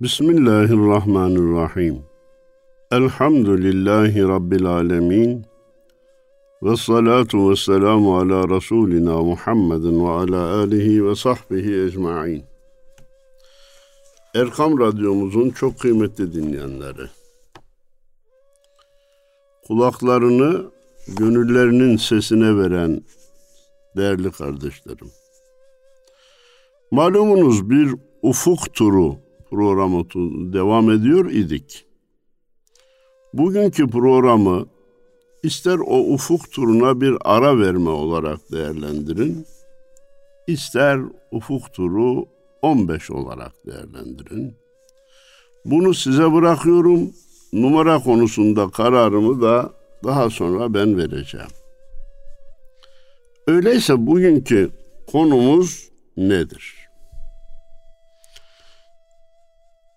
Bismillahirrahmanirrahim. Elhamdülillahi Rabbil alemin. Ve salatu ve selamu ala Resulina Muhammedin ve ala alihi ve sahbihi ecma'in. Erkam Radyomuzun çok kıymetli dinleyenleri. Kulaklarını gönüllerinin sesine veren değerli kardeşlerim. Malumunuz bir ufuk turu programı devam ediyor idik. Bugünkü programı ister o ufuk turuna bir ara verme olarak değerlendirin, ister ufuk turu 15 olarak değerlendirin. Bunu size bırakıyorum. Numara konusunda kararımı da daha sonra ben vereceğim. Öyleyse bugünkü konumuz nedir?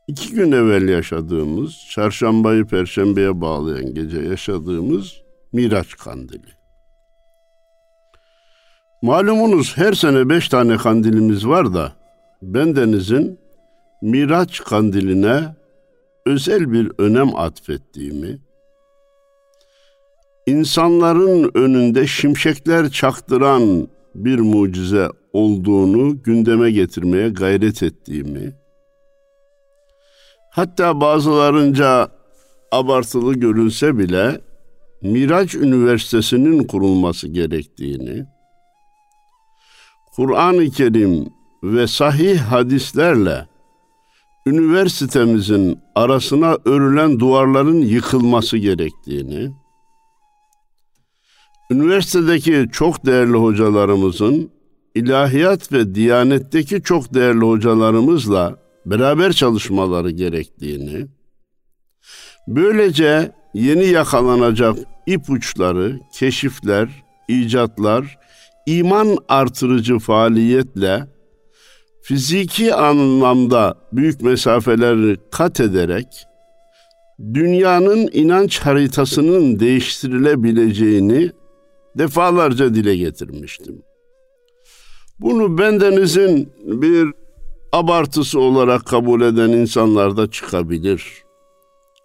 İki gün evvel yaşadığımız, çarşambayı perşembeye bağlayan gece yaşadığımız Miraç Kandili. Malumunuz her sene beş tane kandilimiz var da bendenizin Miraç Kandili'ne özel bir önem atfettiğimi, insanların önünde şimşekler çaktıran bir mucize olduğunu gündeme getirmeye gayret ettiğimi, hatta bazılarınca abartılı görülse bile Miraç Üniversitesi'nin kurulması gerektiğini, Kur'an-ı Kerim ve sahih hadislerle üniversitemizin arasına örülen duvarların yıkılması gerektiğini, üniversitedeki çok değerli hocalarımızın ilahiyat ve diyanetteki çok değerli hocalarımızla beraber çalışmaları gerektiğini, böylece yeni yakalanacak ipuçları, keşifler, icatlar, iman artırıcı faaliyetle fiziki anlamda büyük mesafeleri kat ederek dünyanın inanç haritasının değiştirilebileceğini defalarca dile getirmiştim. Bunu bendenizin bir abartısı olarak kabul eden insanlar da çıkabilir.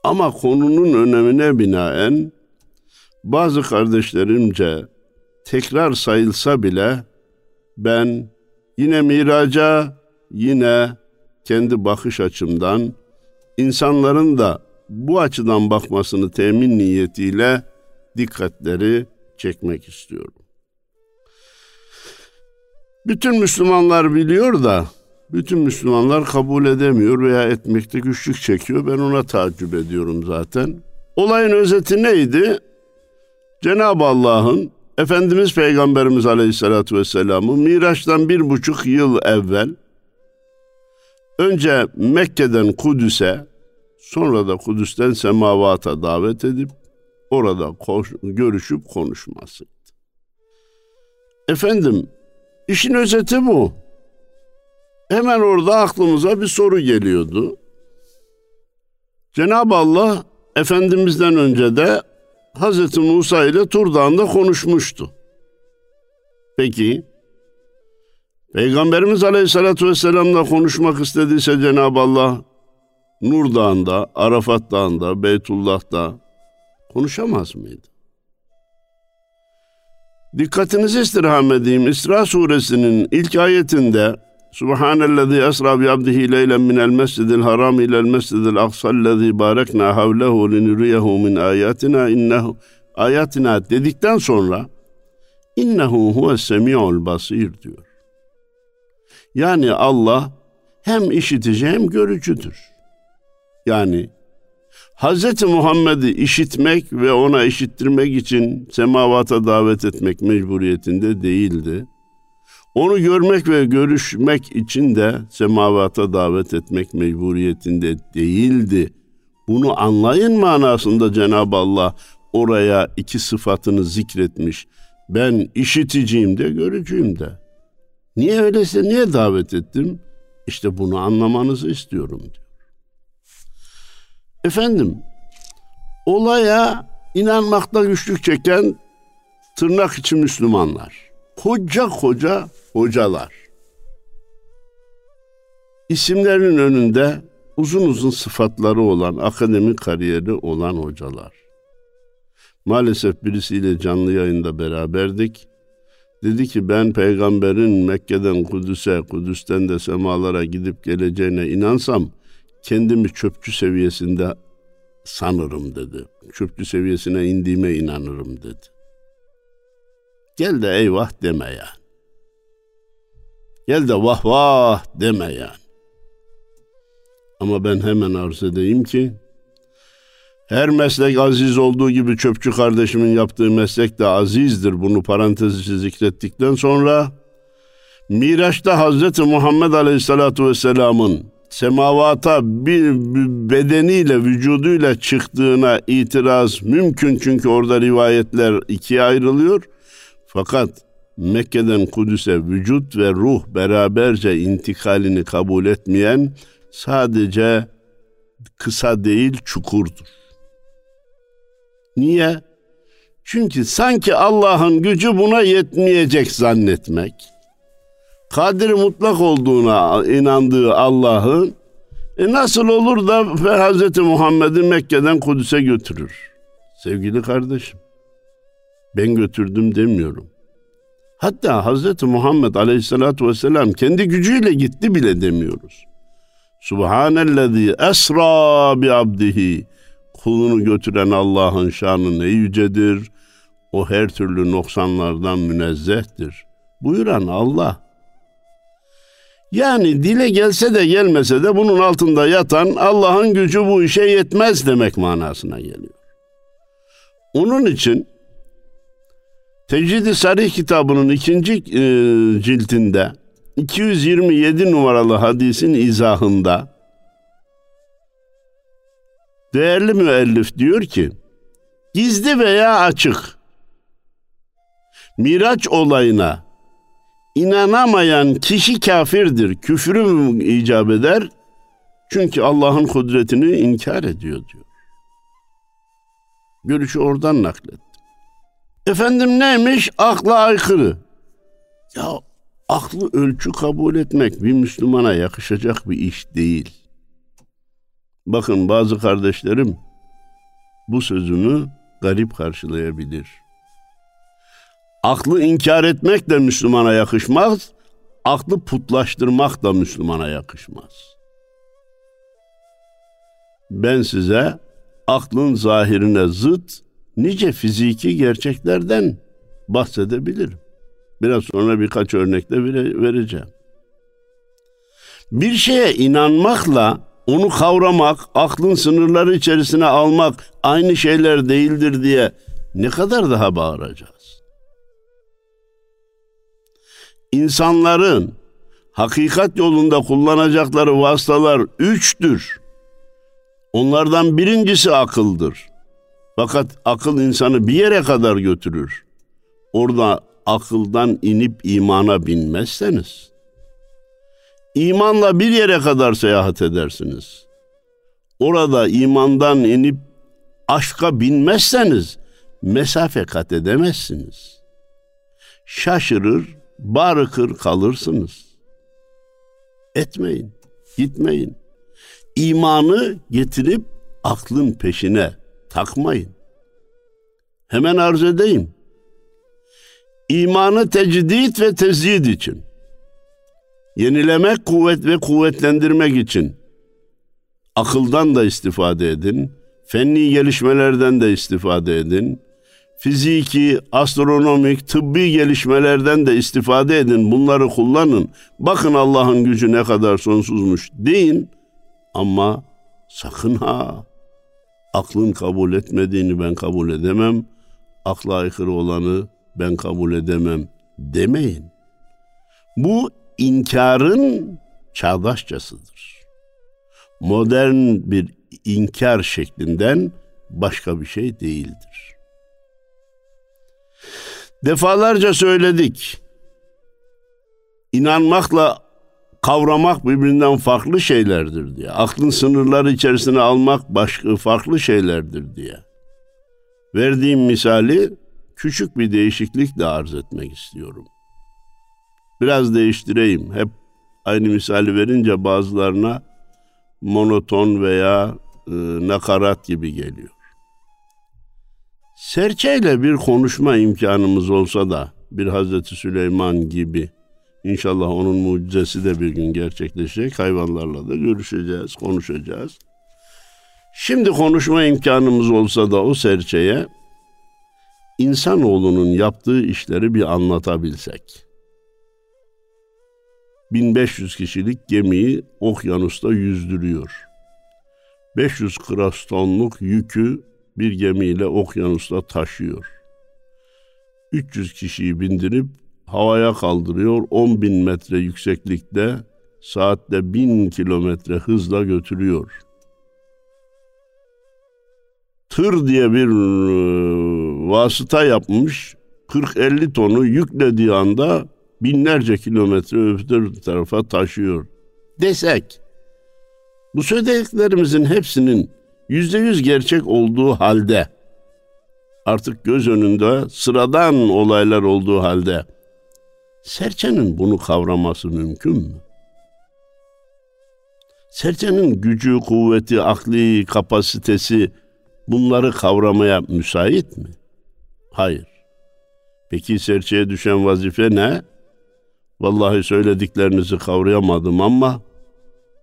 Ama konunun önemine binaen bazı kardeşlerimce tekrar sayılsa bile ben yine miraca, yine kendi bakış açımdan insanların da bu açıdan bakmasını temin niyetiyle dikkatleri çekmek istiyorum. Bütün Müslümanlar biliyor da bütün Müslümanlar kabul edemiyor veya etmekte güçlük çekiyor. Ben ona tacip ediyorum zaten. Olayın özeti neydi? Cenab-ı Allah'ın Efendimiz Peygamberimiz Aleyhisselatü Vesselam'ı Miraç'tan bir buçuk yıl evvel önce Mekke'den Kudüs'e sonra da Kudüs'ten semavata davet edip orada koş, görüşüp konuşmasıydı. Efendim işin özeti bu. Hemen orada aklımıza bir soru geliyordu. Cenab-ı Allah Efendimiz'den önce de Hz. Musa ile Tur Dağı'nda konuşmuştu. Peki, Peygamberimiz Aleyhisselatü Vesselam'la konuşmak istediyse Cenab-ı Allah Nur Dağı'nda, Arafat Dağı'nda, Beytullah'ta konuşamaz mıydı? Dikkatinizi istirham edeyim. İsra suresinin ilk ayetinde Subhanellezi esra bi abdihi leylen minel mescidil haram ilel mescidil aksallezi barekna havlehu linuriyehu min ayatina innehu ayatina dedikten sonra innehu huve semi'ul basir diyor. Yani Allah hem işitici hem görücüdür. Yani Hz. Muhammed'i işitmek ve ona işittirmek için semavata davet etmek mecburiyetinde değildi. Onu görmek ve görüşmek için de semavata davet etmek mecburiyetinde değildi. Bunu anlayın manasında Cenab-ı Allah oraya iki sıfatını zikretmiş. Ben işiticiyim de görücüyüm de. Niye öyleyse niye davet ettim? İşte bunu anlamanızı istiyorum diyor. Efendim, olaya inanmakta güçlük çeken tırnak içi Müslümanlar. Koca koca hocalar. İsimlerinin önünde uzun uzun sıfatları olan, akademik kariyeri olan hocalar. Maalesef birisiyle canlı yayında beraberdik. Dedi ki ben peygamberin Mekke'den Kudüs'e, Kudüs'ten de semalara gidip geleceğine inansam kendimi çöpçü seviyesinde sanırım dedi. Çöpçü seviyesine indiğime inanırım dedi. Gel de eyvah deme. Gel de vah vah deme. Ama ben hemen arz edeyim ki her meslek aziz olduğu gibi çöpçü kardeşimin yaptığı meslek de azizdir. Bunu parantez içi zikrettikten sonra Miraç'ta Hazreti Muhammed Aleyhisselatü Vesselam'ın semavata bir bedeniyle, vücuduyla çıktığına itiraz mümkün çünkü orada rivayetler ikiye ayrılıyor. Fakat Mekke'den Kudüs'e vücut ve ruh beraberce intikalini kabul etmeyen sadece kısa değil çukurdur. Niye? Çünkü sanki Allah'ın gücü buna yetmeyecek zannetmek. Kadir mutlak olduğuna inandığı Allah'ın e nasıl olur da Hz. Muhammed'i Mekke'den Kudüs'e götürür? Sevgili kardeşim, ben götürdüm demiyorum. Hatta Hz. Muhammed Aleyhisselatü Vesselam kendi gücüyle gitti bile demiyoruz. Subhanellezi esra bi abdihi kulunu götüren Allah'ın şanı ne yücedir. O her türlü noksanlardan münezzehtir. Buyuran Allah. Yani dile gelse de gelmese de bunun altında yatan Allah'ın gücü bu işe yetmez demek manasına geliyor. Onun için Tecrid-i Sarih kitabının ikinci e, ciltinde 227 numaralı hadisin izahında değerli müellif diyor ki gizli veya açık Miraç olayına inanamayan kişi kafirdir. Küfrü icap eder. Çünkü Allah'ın kudretini inkar ediyor diyor. Görüşü oradan naklettim. Efendim neymiş? Akla aykırı. Ya aklı ölçü kabul etmek bir Müslümana yakışacak bir iş değil. Bakın bazı kardeşlerim bu sözümü garip karşılayabilir. Aklı inkar etmek de Müslümana yakışmaz, aklı putlaştırmak da Müslümana yakışmaz. Ben size aklın zahirine zıt nice fiziki gerçeklerden bahsedebilirim. Biraz sonra birkaç örnekle vereceğim. Bir şeye inanmakla onu kavramak, aklın sınırları içerisine almak aynı şeyler değildir diye ne kadar daha bağıracağız? İnsanların hakikat yolunda kullanacakları vasıtalar üçtür. Onlardan birincisi akıldır. Fakat akıl insanı bir yere kadar götürür. Orada akıldan inip imana binmezseniz, imanla bir yere kadar seyahat edersiniz. Orada imandan inip aşka binmezseniz mesafe kat edemezsiniz. Şaşırır, barıkır kalırsınız. Etmeyin, gitmeyin. İmanı getirip aklın peşine takmayın. Hemen arz edeyim. İmanı tecdit ve tezyid için, yenilemek, kuvvet ve kuvvetlendirmek için akıldan da istifade edin, fenni gelişmelerden de istifade edin, fiziki, astronomik, tıbbi gelişmelerden de istifade edin. Bunları kullanın. Bakın Allah'ın gücü ne kadar sonsuzmuş deyin. Ama sakın ha aklın kabul etmediğini ben kabul edemem. Akla aykırı olanı ben kabul edemem demeyin. Bu inkarın çağdaşçasıdır. Modern bir inkar şeklinden başka bir şey değildir. Defalarca söyledik. İnanmakla kavramak birbirinden farklı şeylerdir diye. Aklın sınırları içerisine almak başka farklı şeylerdir diye. Verdiğim misali küçük bir değişiklik de arz etmek istiyorum. Biraz değiştireyim. Hep aynı misali verince bazılarına monoton veya e, nakarat gibi geliyor. Serçeyle bir konuşma imkanımız olsa da bir Hazreti Süleyman gibi inşallah onun mucizesi de bir gün gerçekleşecek. Hayvanlarla da görüşeceğiz, konuşacağız. Şimdi konuşma imkanımız olsa da o serçeye insanoğlunun yaptığı işleri bir anlatabilsek. 1500 kişilik gemiyi okyanusta yüzdürüyor. 500 krastonluk yükü bir gemiyle okyanusta taşıyor. 300 kişiyi bindirip havaya kaldırıyor. 10 bin metre yükseklikte saatte 1000 kilometre hızla götürüyor. Tır diye bir e, vasıta yapmış. 40-50 tonu yüklediği anda binlerce kilometre öbür tarafa taşıyor. Desek, bu söylediklerimizin hepsinin yüzde yüz gerçek olduğu halde, artık göz önünde sıradan olaylar olduğu halde, serçenin bunu kavraması mümkün mü? Serçenin gücü, kuvveti, akli kapasitesi bunları kavramaya müsait mi? Hayır. Peki serçeye düşen vazife ne? Vallahi söylediklerinizi kavrayamadım ama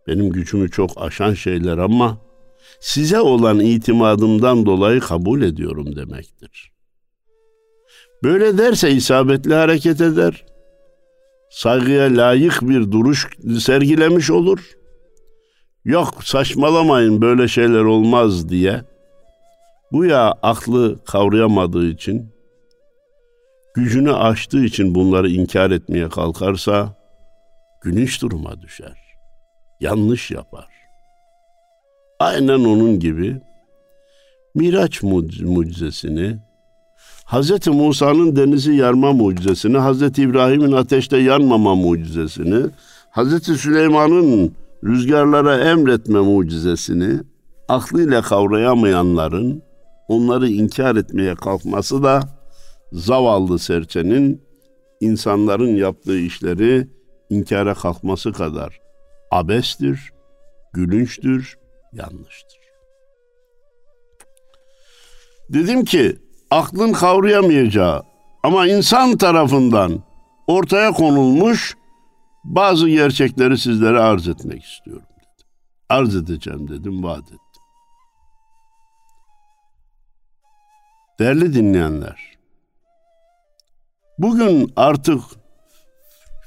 benim gücümü çok aşan şeyler ama size olan itimadımdan dolayı kabul ediyorum demektir. Böyle derse isabetli hareket eder. Saygıya layık bir duruş sergilemiş olur. Yok saçmalamayın böyle şeyler olmaz diye. Bu ya aklı kavrayamadığı için gücünü aştığı için bunları inkar etmeye kalkarsa gülünç duruma düşer. Yanlış yapar. Aynen onun gibi Miraç mucizesini, Hz. Musa'nın denizi yarma mucizesini, Hz. İbrahim'in ateşte yanmama mucizesini, Hz. Süleyman'ın rüzgarlara emretme mucizesini aklıyla kavrayamayanların onları inkar etmeye kalkması da zavallı serçenin insanların yaptığı işleri inkara kalkması kadar abestir, gülünçtür, yanlıştır. Dedim ki aklın kavrayamayacağı ama insan tarafından ortaya konulmuş bazı gerçekleri sizlere arz etmek istiyorum dedim. Arz edeceğim dedim, vaat ettim. Değerli dinleyenler, Bugün artık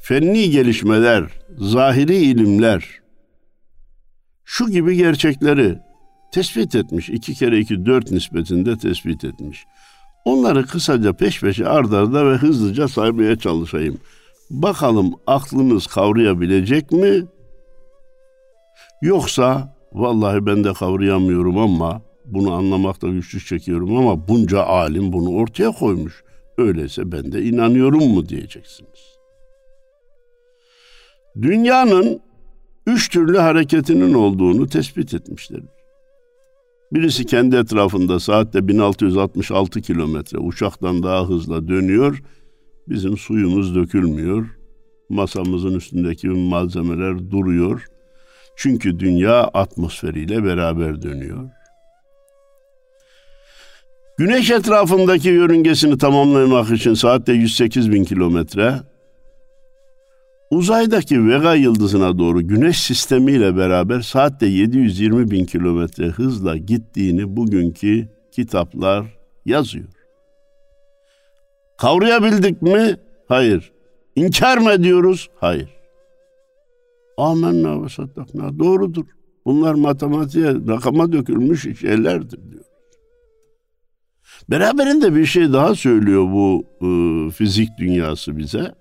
fenni gelişmeler, zahiri ilimler şu gibi gerçekleri tespit etmiş. iki kere iki dört nispetinde tespit etmiş. Onları kısaca peş peşe ardarda ve hızlıca saymaya çalışayım. Bakalım aklınız kavrayabilecek mi? Yoksa vallahi ben de kavrayamıyorum ama bunu anlamakta güçlük çekiyorum ama bunca alim bunu ortaya koymuş. Öyleyse ben de inanıyorum mu diyeceksiniz. Dünyanın üç türlü hareketinin olduğunu tespit etmişler. Birisi kendi etrafında saatte 1666 kilometre uçaktan daha hızla dönüyor. Bizim suyumuz dökülmüyor. Masamızın üstündeki malzemeler duruyor. Çünkü dünya atmosferiyle beraber dönüyor. Güneş etrafındaki yörüngesini tamamlamak için saatte 108 bin kilometre, uzaydaki Vega yıldızına doğru güneş sistemiyle beraber saatte 720 bin kilometre hızla gittiğini bugünkü kitaplar yazıyor. Kavrayabildik mi? Hayır. İnkar mı ediyoruz? Hayır. Amenna ve saddakna. Doğrudur. Bunlar matematiğe, rakama dökülmüş şeylerdir diyor. Beraberinde bir şey daha söylüyor bu e, fizik dünyası bize.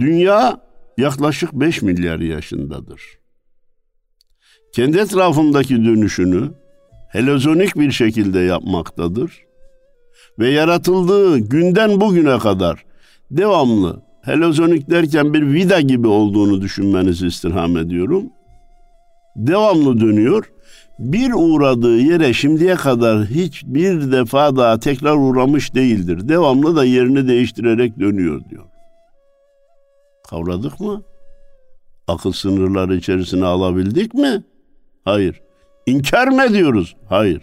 Dünya yaklaşık 5 milyar yaşındadır. Kendi etrafındaki dönüşünü helozonik bir şekilde yapmaktadır ve yaratıldığı günden bugüne kadar devamlı helozonik derken bir vida gibi olduğunu düşünmenizi istirham ediyorum. Devamlı dönüyor bir uğradığı yere şimdiye kadar hiçbir defa daha tekrar uğramış değildir. Devamlı da yerini değiştirerek dönüyor diyor. Kavradık mı? akıl sınırları içerisine alabildik mi? Hayır. İnkar mı ediyoruz? Hayır.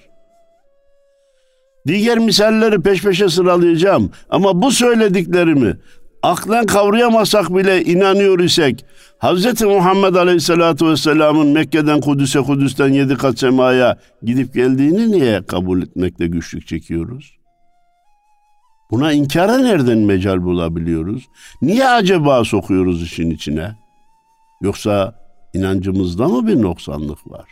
Diğer misalleri peş peşe sıralayacağım ama bu söylediklerimi aklen kavrayamasak bile inanıyor isek Hz. Muhammed Aleyhisselatü Vesselam'ın Mekke'den Kudüs'e, Kudüs'ten yedi kat semaya gidip geldiğini niye kabul etmekte güçlük çekiyoruz? Buna inkara nereden mecal bulabiliyoruz? Niye acaba sokuyoruz işin içine? Yoksa inancımızda mı bir noksanlık var?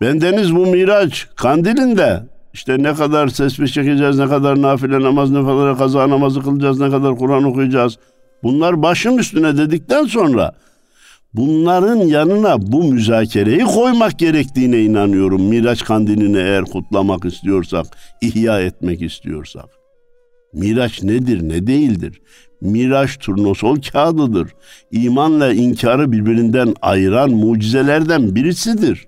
Bendeniz bu Miraç kandilinde işte ne kadar tesbih çekeceğiz, ne kadar nafile namaz, ne kadar kaza namazı kılacağız, ne kadar Kur'an okuyacağız. Bunlar başım üstüne dedikten sonra bunların yanına bu müzakereyi koymak gerektiğine inanıyorum. Miraç kandilini eğer kutlamak istiyorsak, ihya etmek istiyorsak. Miraç nedir, ne değildir? Miraç turnosol kağıdıdır. İmanla inkarı birbirinden ayıran mucizelerden birisidir.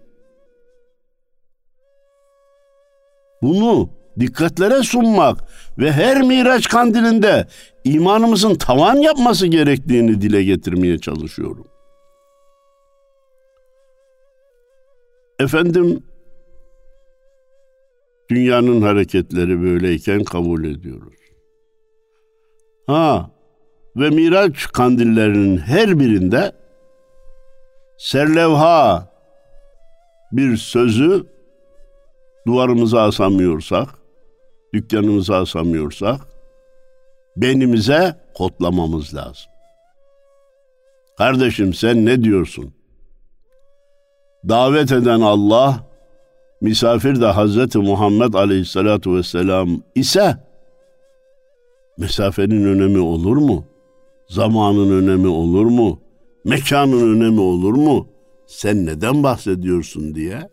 Bunu dikkatlere sunmak ve her Miraç kandilinde imanımızın tavan yapması gerektiğini dile getirmeye çalışıyorum. Efendim dünyanın hareketleri böyleyken kabul ediyoruz. Ha ve Miraç kandillerinin her birinde serlevha bir sözü duvarımıza asamıyorsak, dükkanımıza asamıyorsak, benimize kodlamamız lazım. Kardeşim sen ne diyorsun? Davet eden Allah, misafir de Hazreti Muhammed Aleyhisselatu Vesselam ise mesafenin önemi olur mu? Zamanın önemi olur mu? Mekanın önemi olur mu? Sen neden bahsediyorsun diye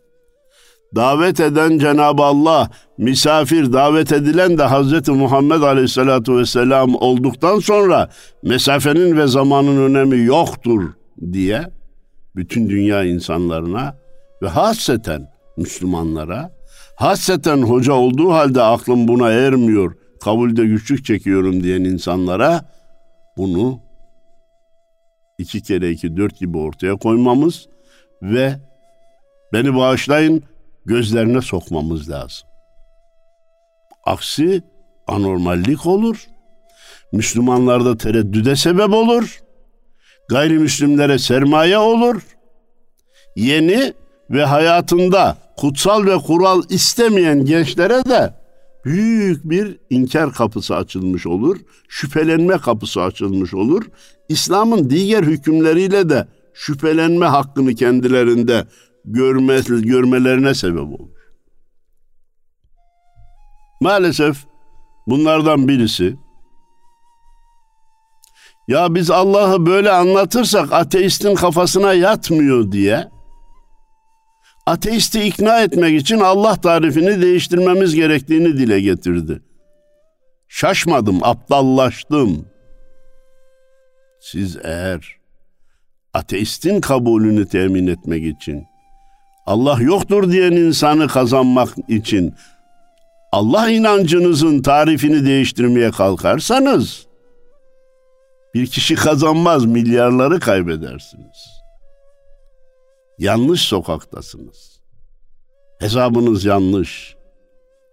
davet eden Cenab-ı Allah, misafir davet edilen de Hazreti Muhammed Aleyhisselatü Vesselam olduktan sonra mesafenin ve zamanın önemi yoktur diye bütün dünya insanlarına ve hasreten Müslümanlara, hasreten hoca olduğu halde aklım buna ermiyor, kabulde güçlük çekiyorum diyen insanlara bunu iki kere iki dört gibi ortaya koymamız ve beni bağışlayın gözlerine sokmamız lazım. Aksi anormallik olur. Müslümanlarda tereddüde sebep olur. Gayrimüslimlere sermaye olur. Yeni ve hayatında kutsal ve kural istemeyen gençlere de büyük bir inkar kapısı açılmış olur. Şüphelenme kapısı açılmış olur. İslam'ın diğer hükümleriyle de şüphelenme hakkını kendilerinde görme, görmelerine sebep olur. Maalesef bunlardan birisi ya biz Allah'ı böyle anlatırsak ateistin kafasına yatmıyor diye ateisti ikna etmek için Allah tarifini değiştirmemiz gerektiğini dile getirdi. Şaşmadım, aptallaştım. Siz eğer ateistin kabulünü temin etmek için Allah yoktur diyen insanı kazanmak için Allah inancınızın tarifini değiştirmeye kalkarsanız bir kişi kazanmaz, milyarları kaybedersiniz. Yanlış sokaktasınız. Hesabınız yanlış,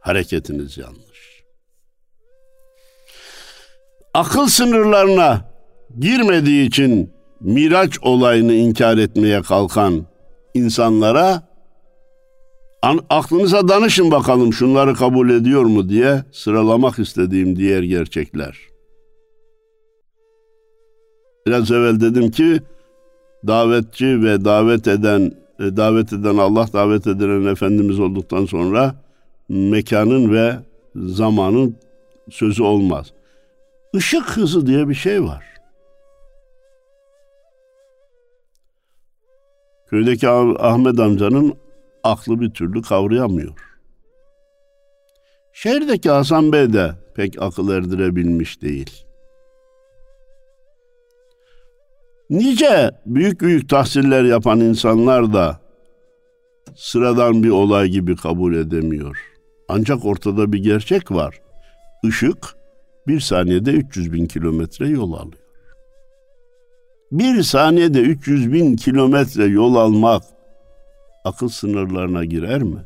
hareketiniz yanlış. Akıl sınırlarına girmediği için Miraç olayını inkar etmeye kalkan insanlara an, aklınıza danışın bakalım şunları kabul ediyor mu diye sıralamak istediğim diğer gerçekler. Biraz evvel dedim ki davetçi ve davet eden e, davet eden Allah davet edilen Efendimiz olduktan sonra mekanın ve zamanın sözü olmaz. Işık hızı diye bir şey var. Köydeki Ahmet amcanın aklı bir türlü kavrayamıyor. Şehirdeki Hasan Bey de pek akıl erdirebilmiş değil. Nice büyük büyük tahsiller yapan insanlar da sıradan bir olay gibi kabul edemiyor. Ancak ortada bir gerçek var. Işık bir saniyede 300 bin kilometre yol alıyor. Bir saniyede 300 bin kilometre yol almak akıl sınırlarına girer mi?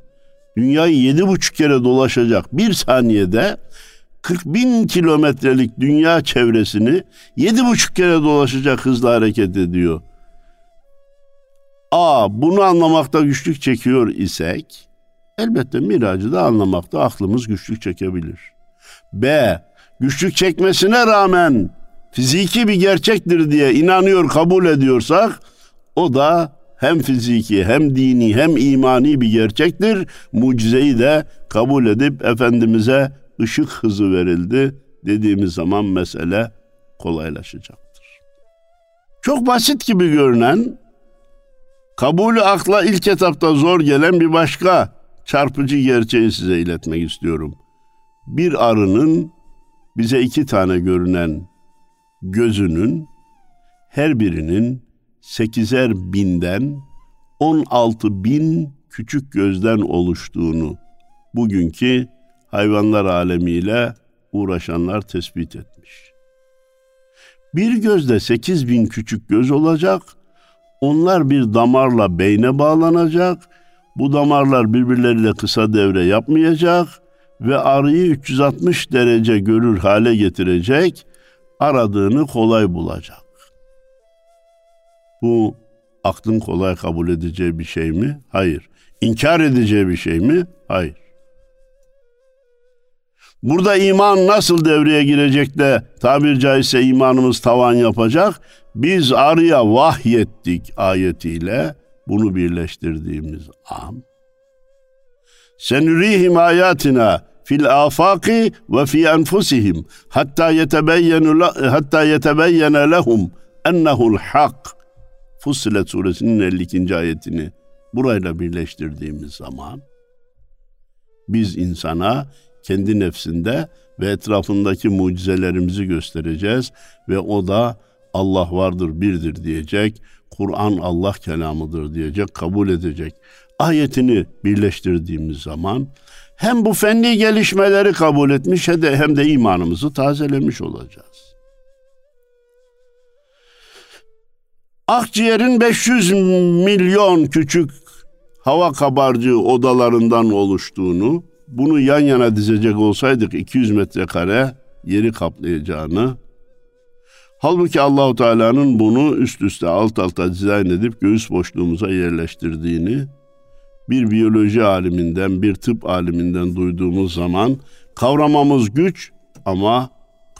Dünyayı yedi buçuk kere dolaşacak bir saniyede 40 bin kilometrelik dünya çevresini yedi buçuk kere dolaşacak hızla hareket ediyor. A. Bunu anlamakta güçlük çekiyor isek elbette miracı da anlamakta aklımız güçlük çekebilir. B. Güçlük çekmesine rağmen fiziki bir gerçektir diye inanıyor, kabul ediyorsak o da hem fiziki hem dini hem imani bir gerçektir. Mucizeyi de kabul edip Efendimiz'e ışık hızı verildi dediğimiz zaman mesele kolaylaşacaktır. Çok basit gibi görünen, kabulü akla ilk etapta zor gelen bir başka çarpıcı gerçeği size iletmek istiyorum. Bir arının bize iki tane görünen gözünün her birinin sekizer binden 16 bin küçük gözden oluştuğunu bugünkü hayvanlar alemiyle uğraşanlar tespit etmiş. Bir gözde sekiz bin küçük göz olacak, onlar bir damarla beyne bağlanacak, bu damarlar birbirleriyle kısa devre yapmayacak ve arıyı 360 derece görür hale getirecek, aradığını kolay bulacak. Bu aklın kolay kabul edeceği bir şey mi? Hayır. İnkar edeceği bir şey mi? Hayır. Burada iman nasıl devreye girecek de tabir caizse imanımız tavan yapacak? Biz arıya vahyettik ayetiyle bunu birleştirdiğimiz an. Senürihim ayatina fil afaki ve fi enfusihim hatta yetebeyyenu hatta yetebeyyene lehum ennehu'l hak. Fussilet suresinin 52. ayetini burayla birleştirdiğimiz zaman biz insana kendi nefsinde ve etrafındaki mucizelerimizi göstereceğiz ve o da Allah vardır, birdir diyecek. Kur'an Allah kelamıdır diyecek, kabul edecek. Ayetini birleştirdiğimiz zaman hem bu fenli gelişmeleri kabul etmiş hem de imanımızı tazelemiş olacağız. Akciğerin 500 milyon küçük hava kabarcığı odalarından oluştuğunu, bunu yan yana dizecek olsaydık 200 metrekare yeri kaplayacağını, halbuki Allahu Teala'nın bunu üst üste alt alta dizayn edip göğüs boşluğumuza yerleştirdiğini bir biyoloji aliminden, bir tıp aliminden duyduğumuz zaman kavramamız güç ama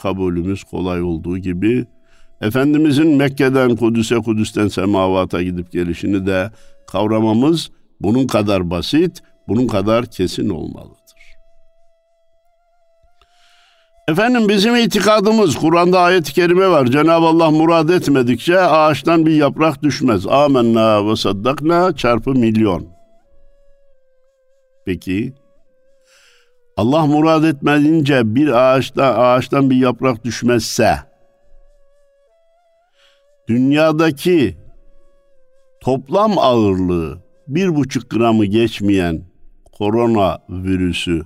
kabulümüz kolay olduğu gibi Efendimizin Mekke'den Kudüs'e, Kudüs'ten semavata gidip gelişini de kavramamız bunun kadar basit, bunun kadar kesin olmalıdır. Efendim bizim itikadımız, Kur'an'da ayet-i kerime var. Cenab-ı Allah murad etmedikçe ağaçtan bir yaprak düşmez. Amenna ve saddakna çarpı milyon. Peki, Allah murad etmedince bir ağaçta ağaçtan bir yaprak düşmezse, dünyadaki toplam ağırlığı bir buçuk gramı geçmeyen korona virüsü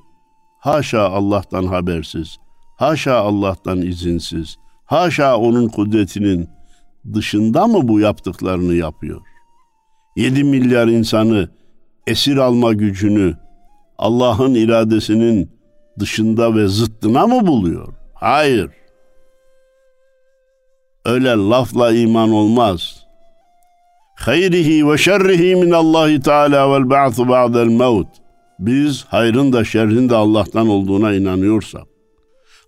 haşa Allah'tan habersiz, haşa Allah'tan izinsiz, haşa onun kudretinin dışında mı bu yaptıklarını yapıyor? 7 milyar insanı esir alma gücünü Allah'ın iradesinin dışında ve zıttına mı buluyor? Hayır. Öyle lafla iman olmaz. Hayrihi ve şerrihi min Allahi Teala vel ba'su ba'del mevt. Biz hayrın da şerrin de Allah'tan olduğuna inanıyorsak,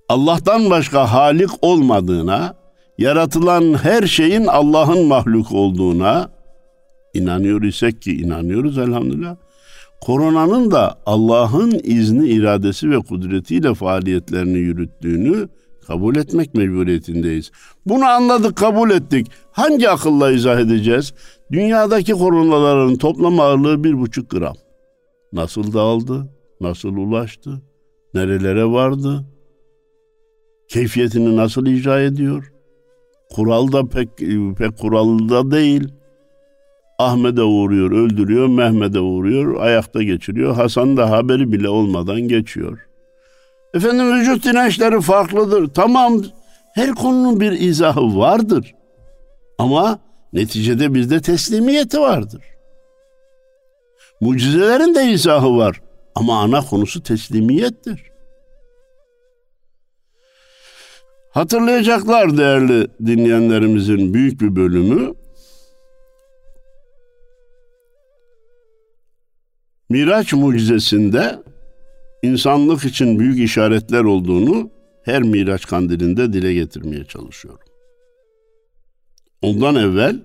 Allah'tan başka halik olmadığına, yaratılan her şeyin Allah'ın mahluk olduğuna inanıyor isek ki inanıyoruz elhamdülillah. Koronanın da Allah'ın izni, iradesi ve kudretiyle faaliyetlerini yürüttüğünü kabul etmek mecburiyetindeyiz. Bunu anladık, kabul ettik. Hangi akılla izah edeceğiz? Dünyadaki koronaların toplam ağırlığı bir buçuk gram. Nasıl dağıldı? Nasıl ulaştı? Nerelere vardı? Keyfiyetini nasıl icra ediyor? Kural da pek, pek kuralda değil. Ahmet'e uğruyor, öldürüyor, Mehmet'e uğruyor, ayakta geçiriyor. Hasan da haberi bile olmadan geçiyor. Efendim vücut dirençleri farklıdır. Tamam her konunun bir izahı vardır. Ama neticede bizde teslimiyeti vardır. Mucizelerin de izahı var ama ana konusu teslimiyettir. Hatırlayacaklar değerli dinleyenlerimizin büyük bir bölümü Miraç mucizesinde insanlık için büyük işaretler olduğunu her Miraç kandilinde dile getirmeye çalışıyorum. Ondan evvel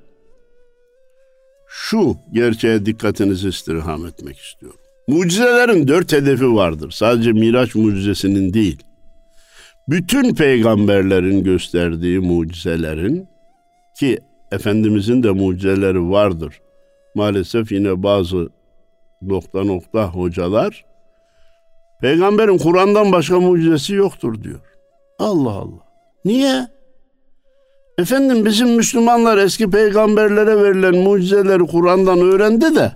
şu gerçeğe dikkatinizi istirham etmek istiyorum. Mucizelerin dört hedefi vardır. Sadece Miraç mucizesinin değil. Bütün peygamberlerin gösterdiği mucizelerin ki Efendimizin de mucizeleri vardır. Maalesef yine bazı nokta nokta hocalar peygamberin Kur'an'dan başka mucizesi yoktur diyor. Allah Allah. Niye? Efendim bizim Müslümanlar eski peygamberlere verilen mucizeleri Kur'an'dan öğrendi de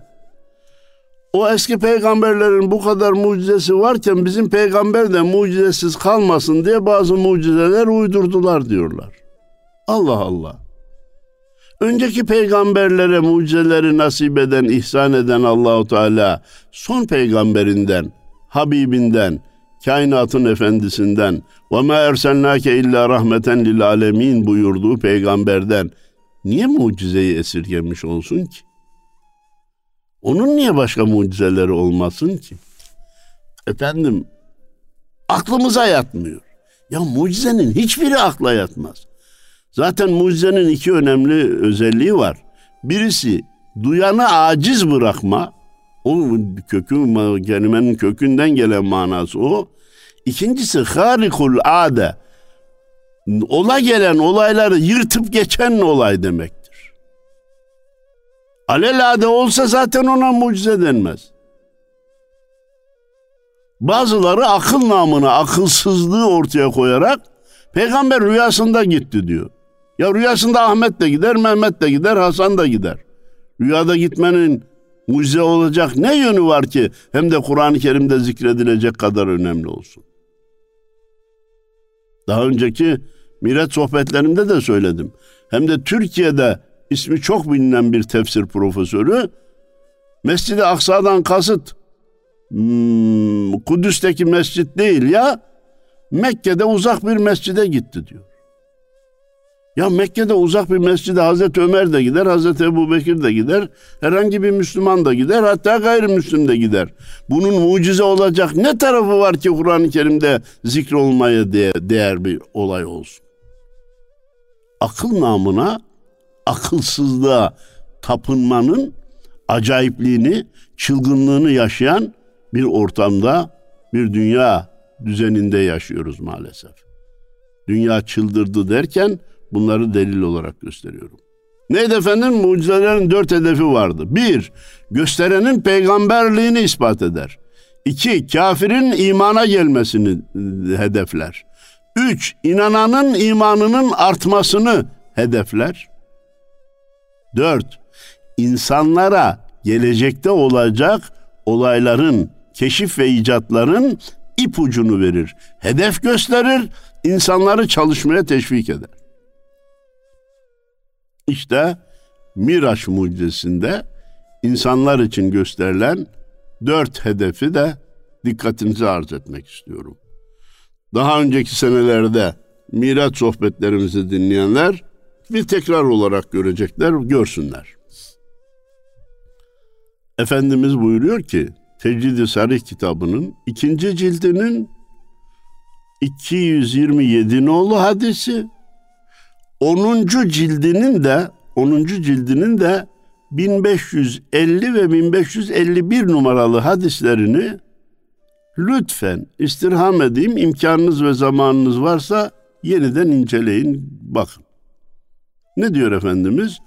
o eski peygamberlerin bu kadar mucizesi varken bizim peygamber de mucizesiz kalmasın diye bazı mucizeler uydurdular diyorlar. Allah Allah. Önceki peygamberlere mucizeleri nasip eden, ihsan eden Allahu Teala son peygamberinden, Habibinden, kainatın efendisinden ve ma erselnake illa rahmeten lil alemin buyurduğu peygamberden niye mucizeyi esirgemiş olsun ki? Onun niye başka mucizeleri olmasın ki? Efendim aklımıza yatmıyor. Ya mucizenin hiçbiri akla yatmaz. Zaten mucizenin iki önemli özelliği var. Birisi duyanı aciz bırakma. O kökü, kelimenin kökünden gelen manası o. İkincisi harikul ade. Ola gelen olayları yırtıp geçen olay demektir. Alelade olsa zaten ona mucize denmez. Bazıları akıl namına akılsızlığı ortaya koyarak peygamber rüyasında gitti diyor. Ya rüyasında Ahmet de gider, Mehmet de gider, Hasan da gider. Rüyada gitmenin mucize olacak ne yönü var ki hem de Kur'an-ı Kerim'de zikredilecek kadar önemli olsun. Daha önceki Mirat sohbetlerimde de söyledim. Hem de Türkiye'de ismi çok bilinen bir tefsir profesörü Mescid-i Aksa'dan kasıt hmm, Kudüs'teki mescit değil ya Mekke'de uzak bir mescide gitti diyor. Ya Mekke'de uzak bir mescide Hazreti Ömer de gider, Hazreti Ebu Bekir de gider, herhangi bir Müslüman da gider, hatta gayrimüslim de gider. Bunun mucize olacak ne tarafı var ki Kur'an-ı Kerim'de zikrolmaya değer, değer bir olay olsun? Akıl namına, akılsızlığa tapınmanın acayipliğini, çılgınlığını yaşayan bir ortamda, bir dünya düzeninde yaşıyoruz maalesef. Dünya çıldırdı derken Bunları delil olarak gösteriyorum. Neydi efendim? Mucizelerin dört hedefi vardı. Bir, gösterenin peygamberliğini ispat eder. İki, kafirin imana gelmesini hedefler. Üç, inananın imanının artmasını hedefler. Dört, insanlara gelecekte olacak olayların, keşif ve icatların ipucunu verir. Hedef gösterir, insanları çalışmaya teşvik eder. İşte Miraç mucizesinde insanlar için gösterilen dört hedefi de dikkatinizi arz etmek istiyorum. Daha önceki senelerde Miraç sohbetlerimizi dinleyenler bir tekrar olarak görecekler, görsünler. Efendimiz buyuruyor ki Tecrid-i Sarih kitabının ikinci cildinin 227 nolu hadisi 10. cildinin de 10. cildinin de 1550 ve 1551 numaralı hadislerini lütfen istirham edeyim imkanınız ve zamanınız varsa yeniden inceleyin bakın. Ne diyor Efendimiz?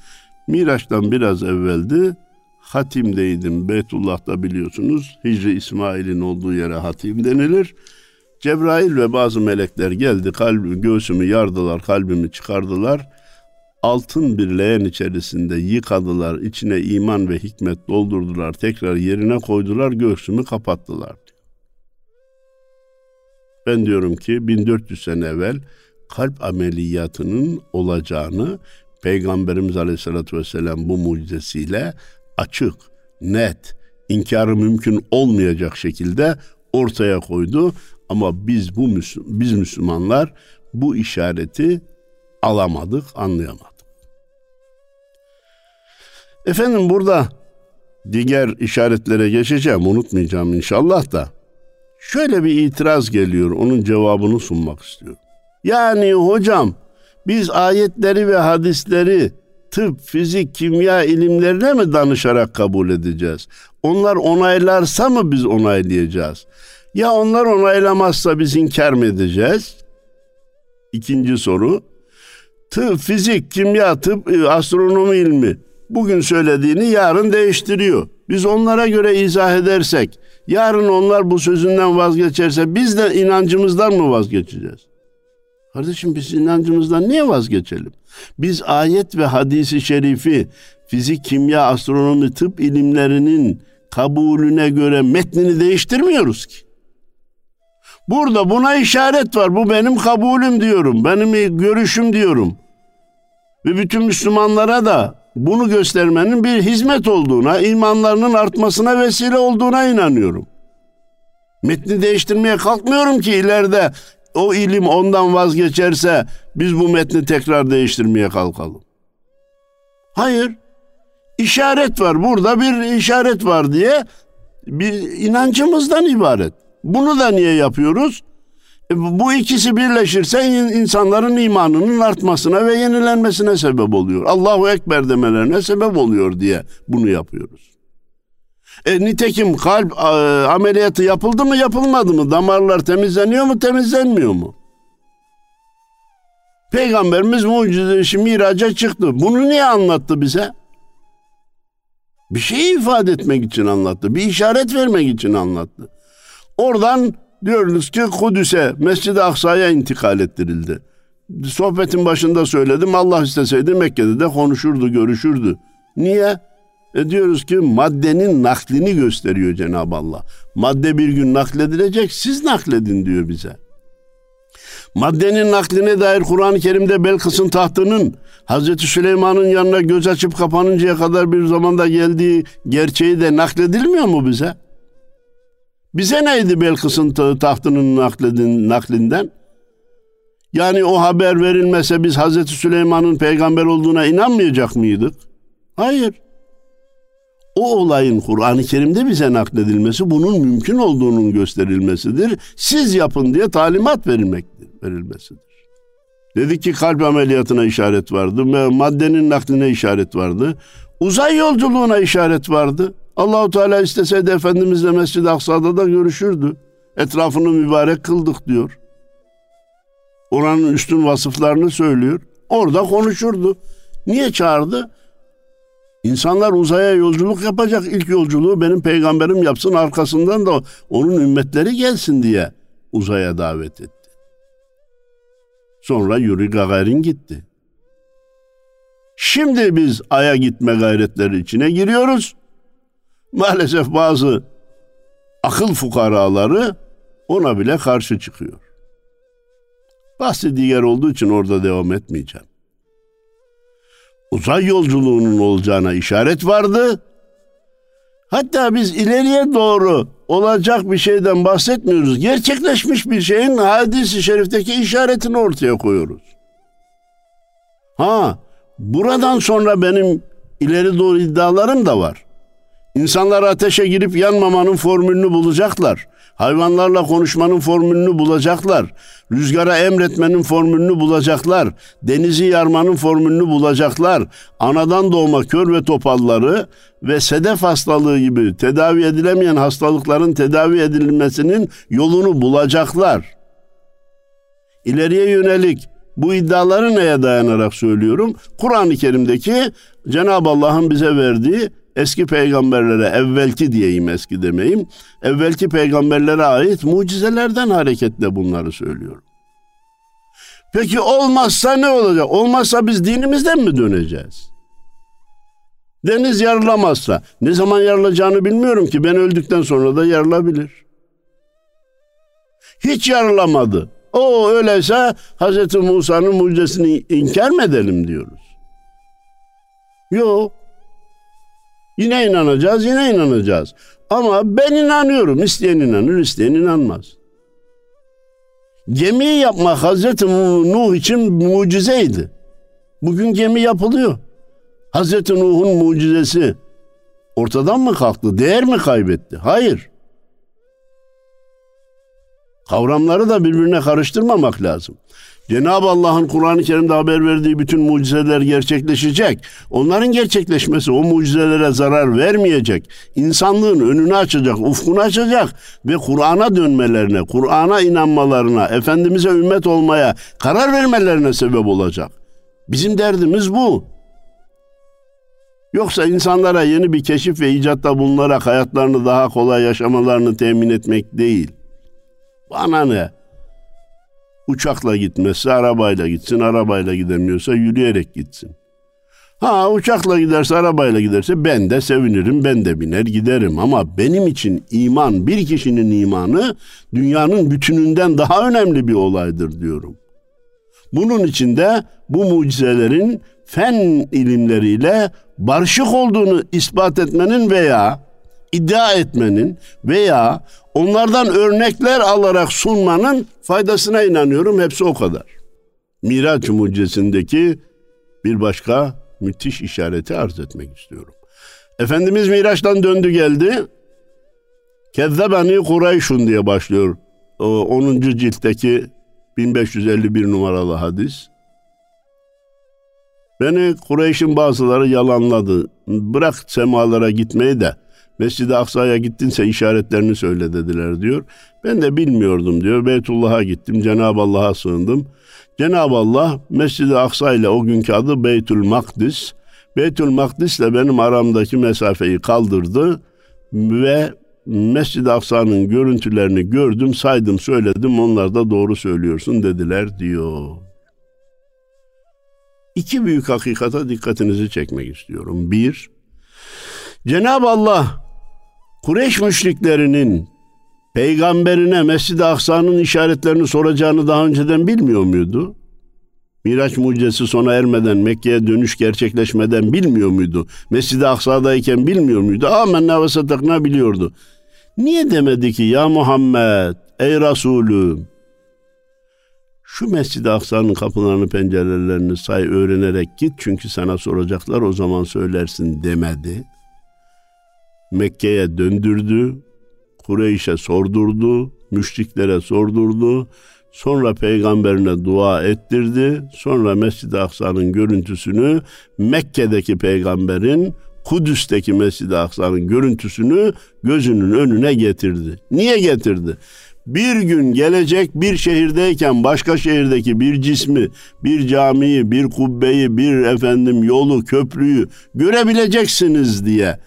Miraç'tan biraz evveldi. Hatim'deydim. Beytullah'ta biliyorsunuz. Hicri İsmail'in olduğu yere hatim denilir. Cebrail ve bazı melekler geldi, kalbi, göğsümü yardılar, kalbimi çıkardılar. Altın bir leğen içerisinde yıkadılar, içine iman ve hikmet doldurdular, tekrar yerine koydular, göğsümü kapattılar. Ben diyorum ki 1400 sene evvel kalp ameliyatının olacağını Peygamberimiz Aleyhisselatü Vesselam bu mucizesiyle açık, net, inkarı mümkün olmayacak şekilde ortaya koydu. Ama biz bu biz Müslümanlar bu işareti alamadık, anlayamadık. Efendim burada diğer işaretlere geçeceğim, unutmayacağım inşallah da. Şöyle bir itiraz geliyor, onun cevabını sunmak istiyorum. Yani hocam biz ayetleri ve hadisleri tıp, fizik, kimya ilimlerine mi danışarak kabul edeceğiz? Onlar onaylarsa mı biz onaylayacağız? Ya onlar onaylamazsa biz inkar mı edeceğiz? İkinci soru. Tıp, fizik, kimya, tıp, e, astronomi ilmi bugün söylediğini yarın değiştiriyor. Biz onlara göre izah edersek, yarın onlar bu sözünden vazgeçerse biz de inancımızdan mı vazgeçeceğiz? Kardeşim biz inancımızdan niye vazgeçelim? Biz ayet ve hadisi şerifi, fizik, kimya, astronomi, tıp ilimlerinin kabulüne göre metnini değiştirmiyoruz ki. Burada buna işaret var. Bu benim kabulüm diyorum. Benim görüşüm diyorum. Ve bütün Müslümanlara da bunu göstermenin bir hizmet olduğuna, imanlarının artmasına vesile olduğuna inanıyorum. Metni değiştirmeye kalkmıyorum ki ileride o ilim ondan vazgeçerse biz bu metni tekrar değiştirmeye kalkalım. Hayır. İşaret var. Burada bir işaret var diye bir inancımızdan ibaret. Bunu da niye yapıyoruz? E, bu ikisi birleşirse insanların imanının artmasına ve yenilenmesine sebep oluyor. Allahu Ekber demelerine sebep oluyor diye bunu yapıyoruz. E, nitekim kalp e, ameliyatı yapıldı mı yapılmadı mı? Damarlar temizleniyor mu temizlenmiyor mu? Peygamberimiz mucize işi miraca çıktı. Bunu niye anlattı bize? Bir şey ifade etmek için anlattı. Bir işaret vermek için anlattı. Oradan diyoruz ki Kudüs'e, Mescid-i Aksa'ya intikal ettirildi. Sohbetin başında söyledim. Allah isteseydi Mekke'de de konuşurdu, görüşürdü. Niye? E diyoruz ki maddenin naklini gösteriyor Cenab-ı Allah. Madde bir gün nakledilecek, siz nakledin diyor bize. Maddenin nakline dair Kur'an-ı Kerim'de Belkıs'ın tahtının Hazreti Süleyman'ın yanına göz açıp kapanıncaya kadar bir zamanda geldiği gerçeği de nakledilmiyor mu bize? Bize neydi Belkıs'ın tahtının nakledin, naklinden? Yani o haber verilmese biz Hazreti Süleyman'ın peygamber olduğuna inanmayacak mıydık? Hayır. O olayın Kur'an-ı Kerim'de bize nakledilmesi bunun mümkün olduğunun gösterilmesidir. Siz yapın diye talimat verilmektir, verilmesidir. Dedi ki kalp ameliyatına işaret vardı, maddenin nakline işaret vardı, uzay yolculuğuna işaret vardı. Allahu Teala isteseydi Efendimizle Mescid-i Aksa'da da görüşürdü. Etrafını mübarek kıldık diyor. Oranın üstün vasıflarını söylüyor. Orada konuşurdu. Niye çağırdı? İnsanlar uzaya yolculuk yapacak. İlk yolculuğu benim peygamberim yapsın arkasından da onun ümmetleri gelsin diye uzaya davet etti. Sonra Yuri Gagarin gitti. Şimdi biz aya gitme gayretleri içine giriyoruz. Maalesef bazı akıl fukaraları ona bile karşı çıkıyor. Bahsi diğer olduğu için orada devam etmeyeceğim. Uzay yolculuğunun olacağına işaret vardı. Hatta biz ileriye doğru olacak bir şeyden bahsetmiyoruz. Gerçekleşmiş bir şeyin hadisi şerifteki işaretini ortaya koyuyoruz. Ha, buradan sonra benim ileri doğru iddialarım da var. İnsanlar ateşe girip yanmamanın formülünü bulacaklar. Hayvanlarla konuşmanın formülünü bulacaklar. Rüzgara emretmenin formülünü bulacaklar. Denizi yarmanın formülünü bulacaklar. Anadan doğma kör ve topalları ve sedef hastalığı gibi tedavi edilemeyen hastalıkların tedavi edilmesinin yolunu bulacaklar. İleriye yönelik bu iddiaları neye dayanarak söylüyorum? Kur'an-ı Kerim'deki Cenab-ı Allah'ın bize verdiği eski peygamberlere evvelki diyeyim eski demeyim. Evvelki peygamberlere ait mucizelerden hareketle bunları söylüyorum. Peki olmazsa ne olacak? Olmazsa biz dinimizden mi döneceğiz? Deniz yarılamazsa ne zaman yarılacağını bilmiyorum ki ben öldükten sonra da yarılabilir. Hiç yarılamadı. O öyleyse Hz. Musa'nın mucizesini inkar mı edelim diyoruz. Yok. Yine inanacağız, yine inanacağız. Ama ben inanıyorum. İsteyen inanır, isteyen inanmaz. Gemi yapmak Hazreti Nuh için mucizeydi. Bugün gemi yapılıyor. Hazreti Nuh'un mucizesi ortadan mı kalktı? Değer mi kaybetti? Hayır. Kavramları da birbirine karıştırmamak lazım. Cenab-ı Allah'ın Kur'an-ı Kerim'de haber verdiği bütün mucizeler gerçekleşecek. Onların gerçekleşmesi o mucizelere zarar vermeyecek. İnsanlığın önünü açacak, ufkunu açacak ve Kur'an'a dönmelerine, Kur'an'a inanmalarına, Efendimiz'e ümmet olmaya karar vermelerine sebep olacak. Bizim derdimiz bu. Yoksa insanlara yeni bir keşif ve icatta bulunarak hayatlarını daha kolay yaşamalarını temin etmek değil. Bana ne? Uçakla gitmezse arabayla gitsin, arabayla gidemiyorsa yürüyerek gitsin. Ha uçakla giderse, arabayla giderse ben de sevinirim, ben de biner giderim. Ama benim için iman, bir kişinin imanı dünyanın bütününden daha önemli bir olaydır diyorum. Bunun için de bu mucizelerin fen ilimleriyle barışık olduğunu ispat etmenin veya iddia etmenin veya onlardan örnekler alarak sunmanın faydasına inanıyorum. Hepsi o kadar. Miraç mucizesindeki bir başka müthiş işareti arz etmek istiyorum. Efendimiz Miraç'tan döndü geldi. Kezzebeni Kureyşun diye başlıyor. O 10. ciltteki 1551 numaralı hadis. Beni Kureyş'in bazıları yalanladı. Bırak semalara gitmeyi de Mescid-i Aksa'ya gittinse işaretlerini söyle dediler diyor. Ben de bilmiyordum diyor. Beytullah'a gittim. Cenab-ı Allah'a sığındım. Cenab-ı Allah Mescid-i Aksa ile o günkü adı Beytül Makdis. Beytül Makdis ile benim aramdaki mesafeyi kaldırdı ve Mescid-i Aksa'nın görüntülerini gördüm, saydım, söyledim. Onlar da doğru söylüyorsun dediler diyor. İki büyük hakikata dikkatinizi çekmek istiyorum. Bir, Cenab-ı Allah Kureyş müşriklerinin peygamberine Mescid-i Aksa'nın işaretlerini soracağını daha önceden bilmiyor muydu? Miraç mucizesi sona ermeden, Mekke'ye dönüş gerçekleşmeden bilmiyor muydu? Mescid-i Aksa'dayken bilmiyor muydu? Amenna ve satakna biliyordu. Niye demedi ki ya Muhammed, ey Resulüm, şu Mescid-i Aksa'nın kapılarını, pencerelerini say öğrenerek git çünkü sana soracaklar o zaman söylersin demedi. Mekke'ye döndürdü, Kureyş'e sordurdu, müşriklere sordurdu, sonra peygamberine dua ettirdi, sonra Mescid-i Aksa'nın görüntüsünü Mekke'deki peygamberin Kudüs'teki Mescid-i Aksa'nın görüntüsünü gözünün önüne getirdi. Niye getirdi? Bir gün gelecek bir şehirdeyken başka şehirdeki bir cismi, bir camiyi, bir kubbeyi, bir efendim yolu, köprüyü görebileceksiniz diye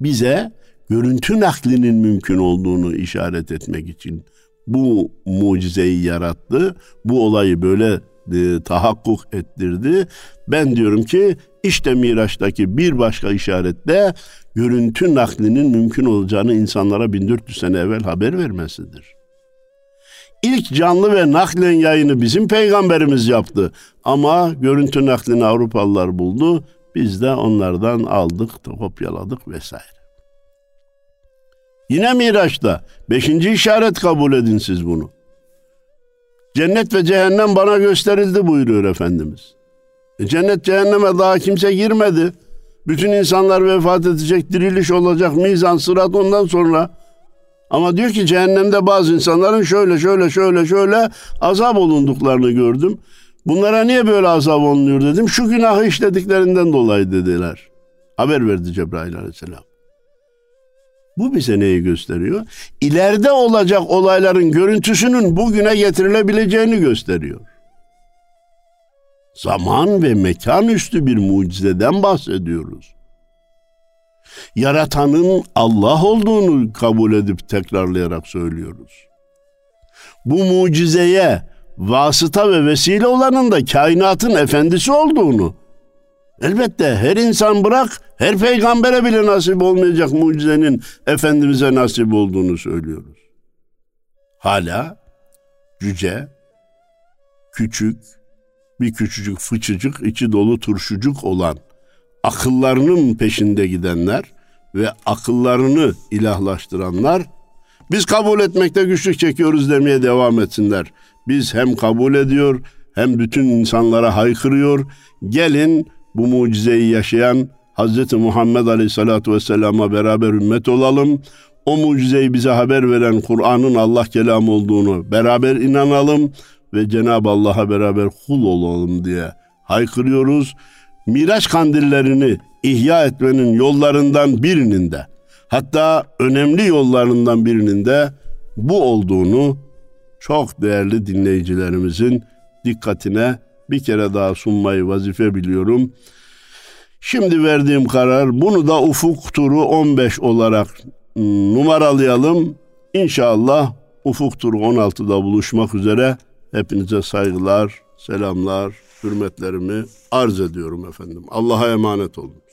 bize görüntü naklinin mümkün olduğunu işaret etmek için bu mucizeyi yarattı. Bu olayı böyle e, tahakkuk ettirdi. Ben diyorum ki işte Miraç'taki bir başka işaretle görüntü naklinin mümkün olacağını insanlara 1400 sene evvel haber vermesidir. İlk canlı ve naklen yayını bizim peygamberimiz yaptı. Ama görüntü naklini Avrupalılar buldu. Biz de onlardan aldık, kopyaladık vesaire. Yine Miraç'ta beşinci işaret kabul edin siz bunu. Cennet ve cehennem bana gösterildi buyuruyor Efendimiz. E cennet cehenneme daha kimse girmedi. Bütün insanlar vefat edecek, diriliş olacak, mizan, sırat ondan sonra. Ama diyor ki cehennemde bazı insanların şöyle şöyle şöyle şöyle azap olunduklarını gördüm. Bunlara niye böyle azap olunuyor dedim. Şu günahı işlediklerinden dolayı dediler. Haber verdi Cebrail aleyhisselam. Bu bize neyi gösteriyor? İleride olacak olayların görüntüsünün bugüne getirilebileceğini gösteriyor. Zaman ve mekan üstü bir mucizeden bahsediyoruz. Yaratanın Allah olduğunu kabul edip tekrarlayarak söylüyoruz. Bu mucizeye vasıta ve vesile olanın da kainatın efendisi olduğunu Elbette her insan bırak, her peygambere bile nasip olmayacak mucizenin Efendimiz'e nasip olduğunu söylüyoruz. Hala cüce, küçük, bir küçücük fıçıcık, içi dolu turşucuk olan akıllarının peşinde gidenler ve akıllarını ilahlaştıranlar biz kabul etmekte güçlük çekiyoruz demeye devam etsinler. Biz hem kabul ediyor hem bütün insanlara haykırıyor. Gelin bu mucizeyi yaşayan Hz. Muhammed Aleyhisselatü Vesselam'a beraber ümmet olalım. O mucizeyi bize haber veren Kur'an'ın Allah kelamı olduğunu beraber inanalım ve Cenab-ı Allah'a beraber kul olalım diye haykırıyoruz. Miraç kandillerini ihya etmenin yollarından birinin de hatta önemli yollarından birinin de bu olduğunu çok değerli dinleyicilerimizin dikkatine bir kere daha sunmayı vazife biliyorum. Şimdi verdiğim karar bunu da ufuk turu 15 olarak numaralayalım. İnşallah ufuk turu 16'da buluşmak üzere. Hepinize saygılar, selamlar, hürmetlerimi arz ediyorum efendim. Allah'a emanet olun.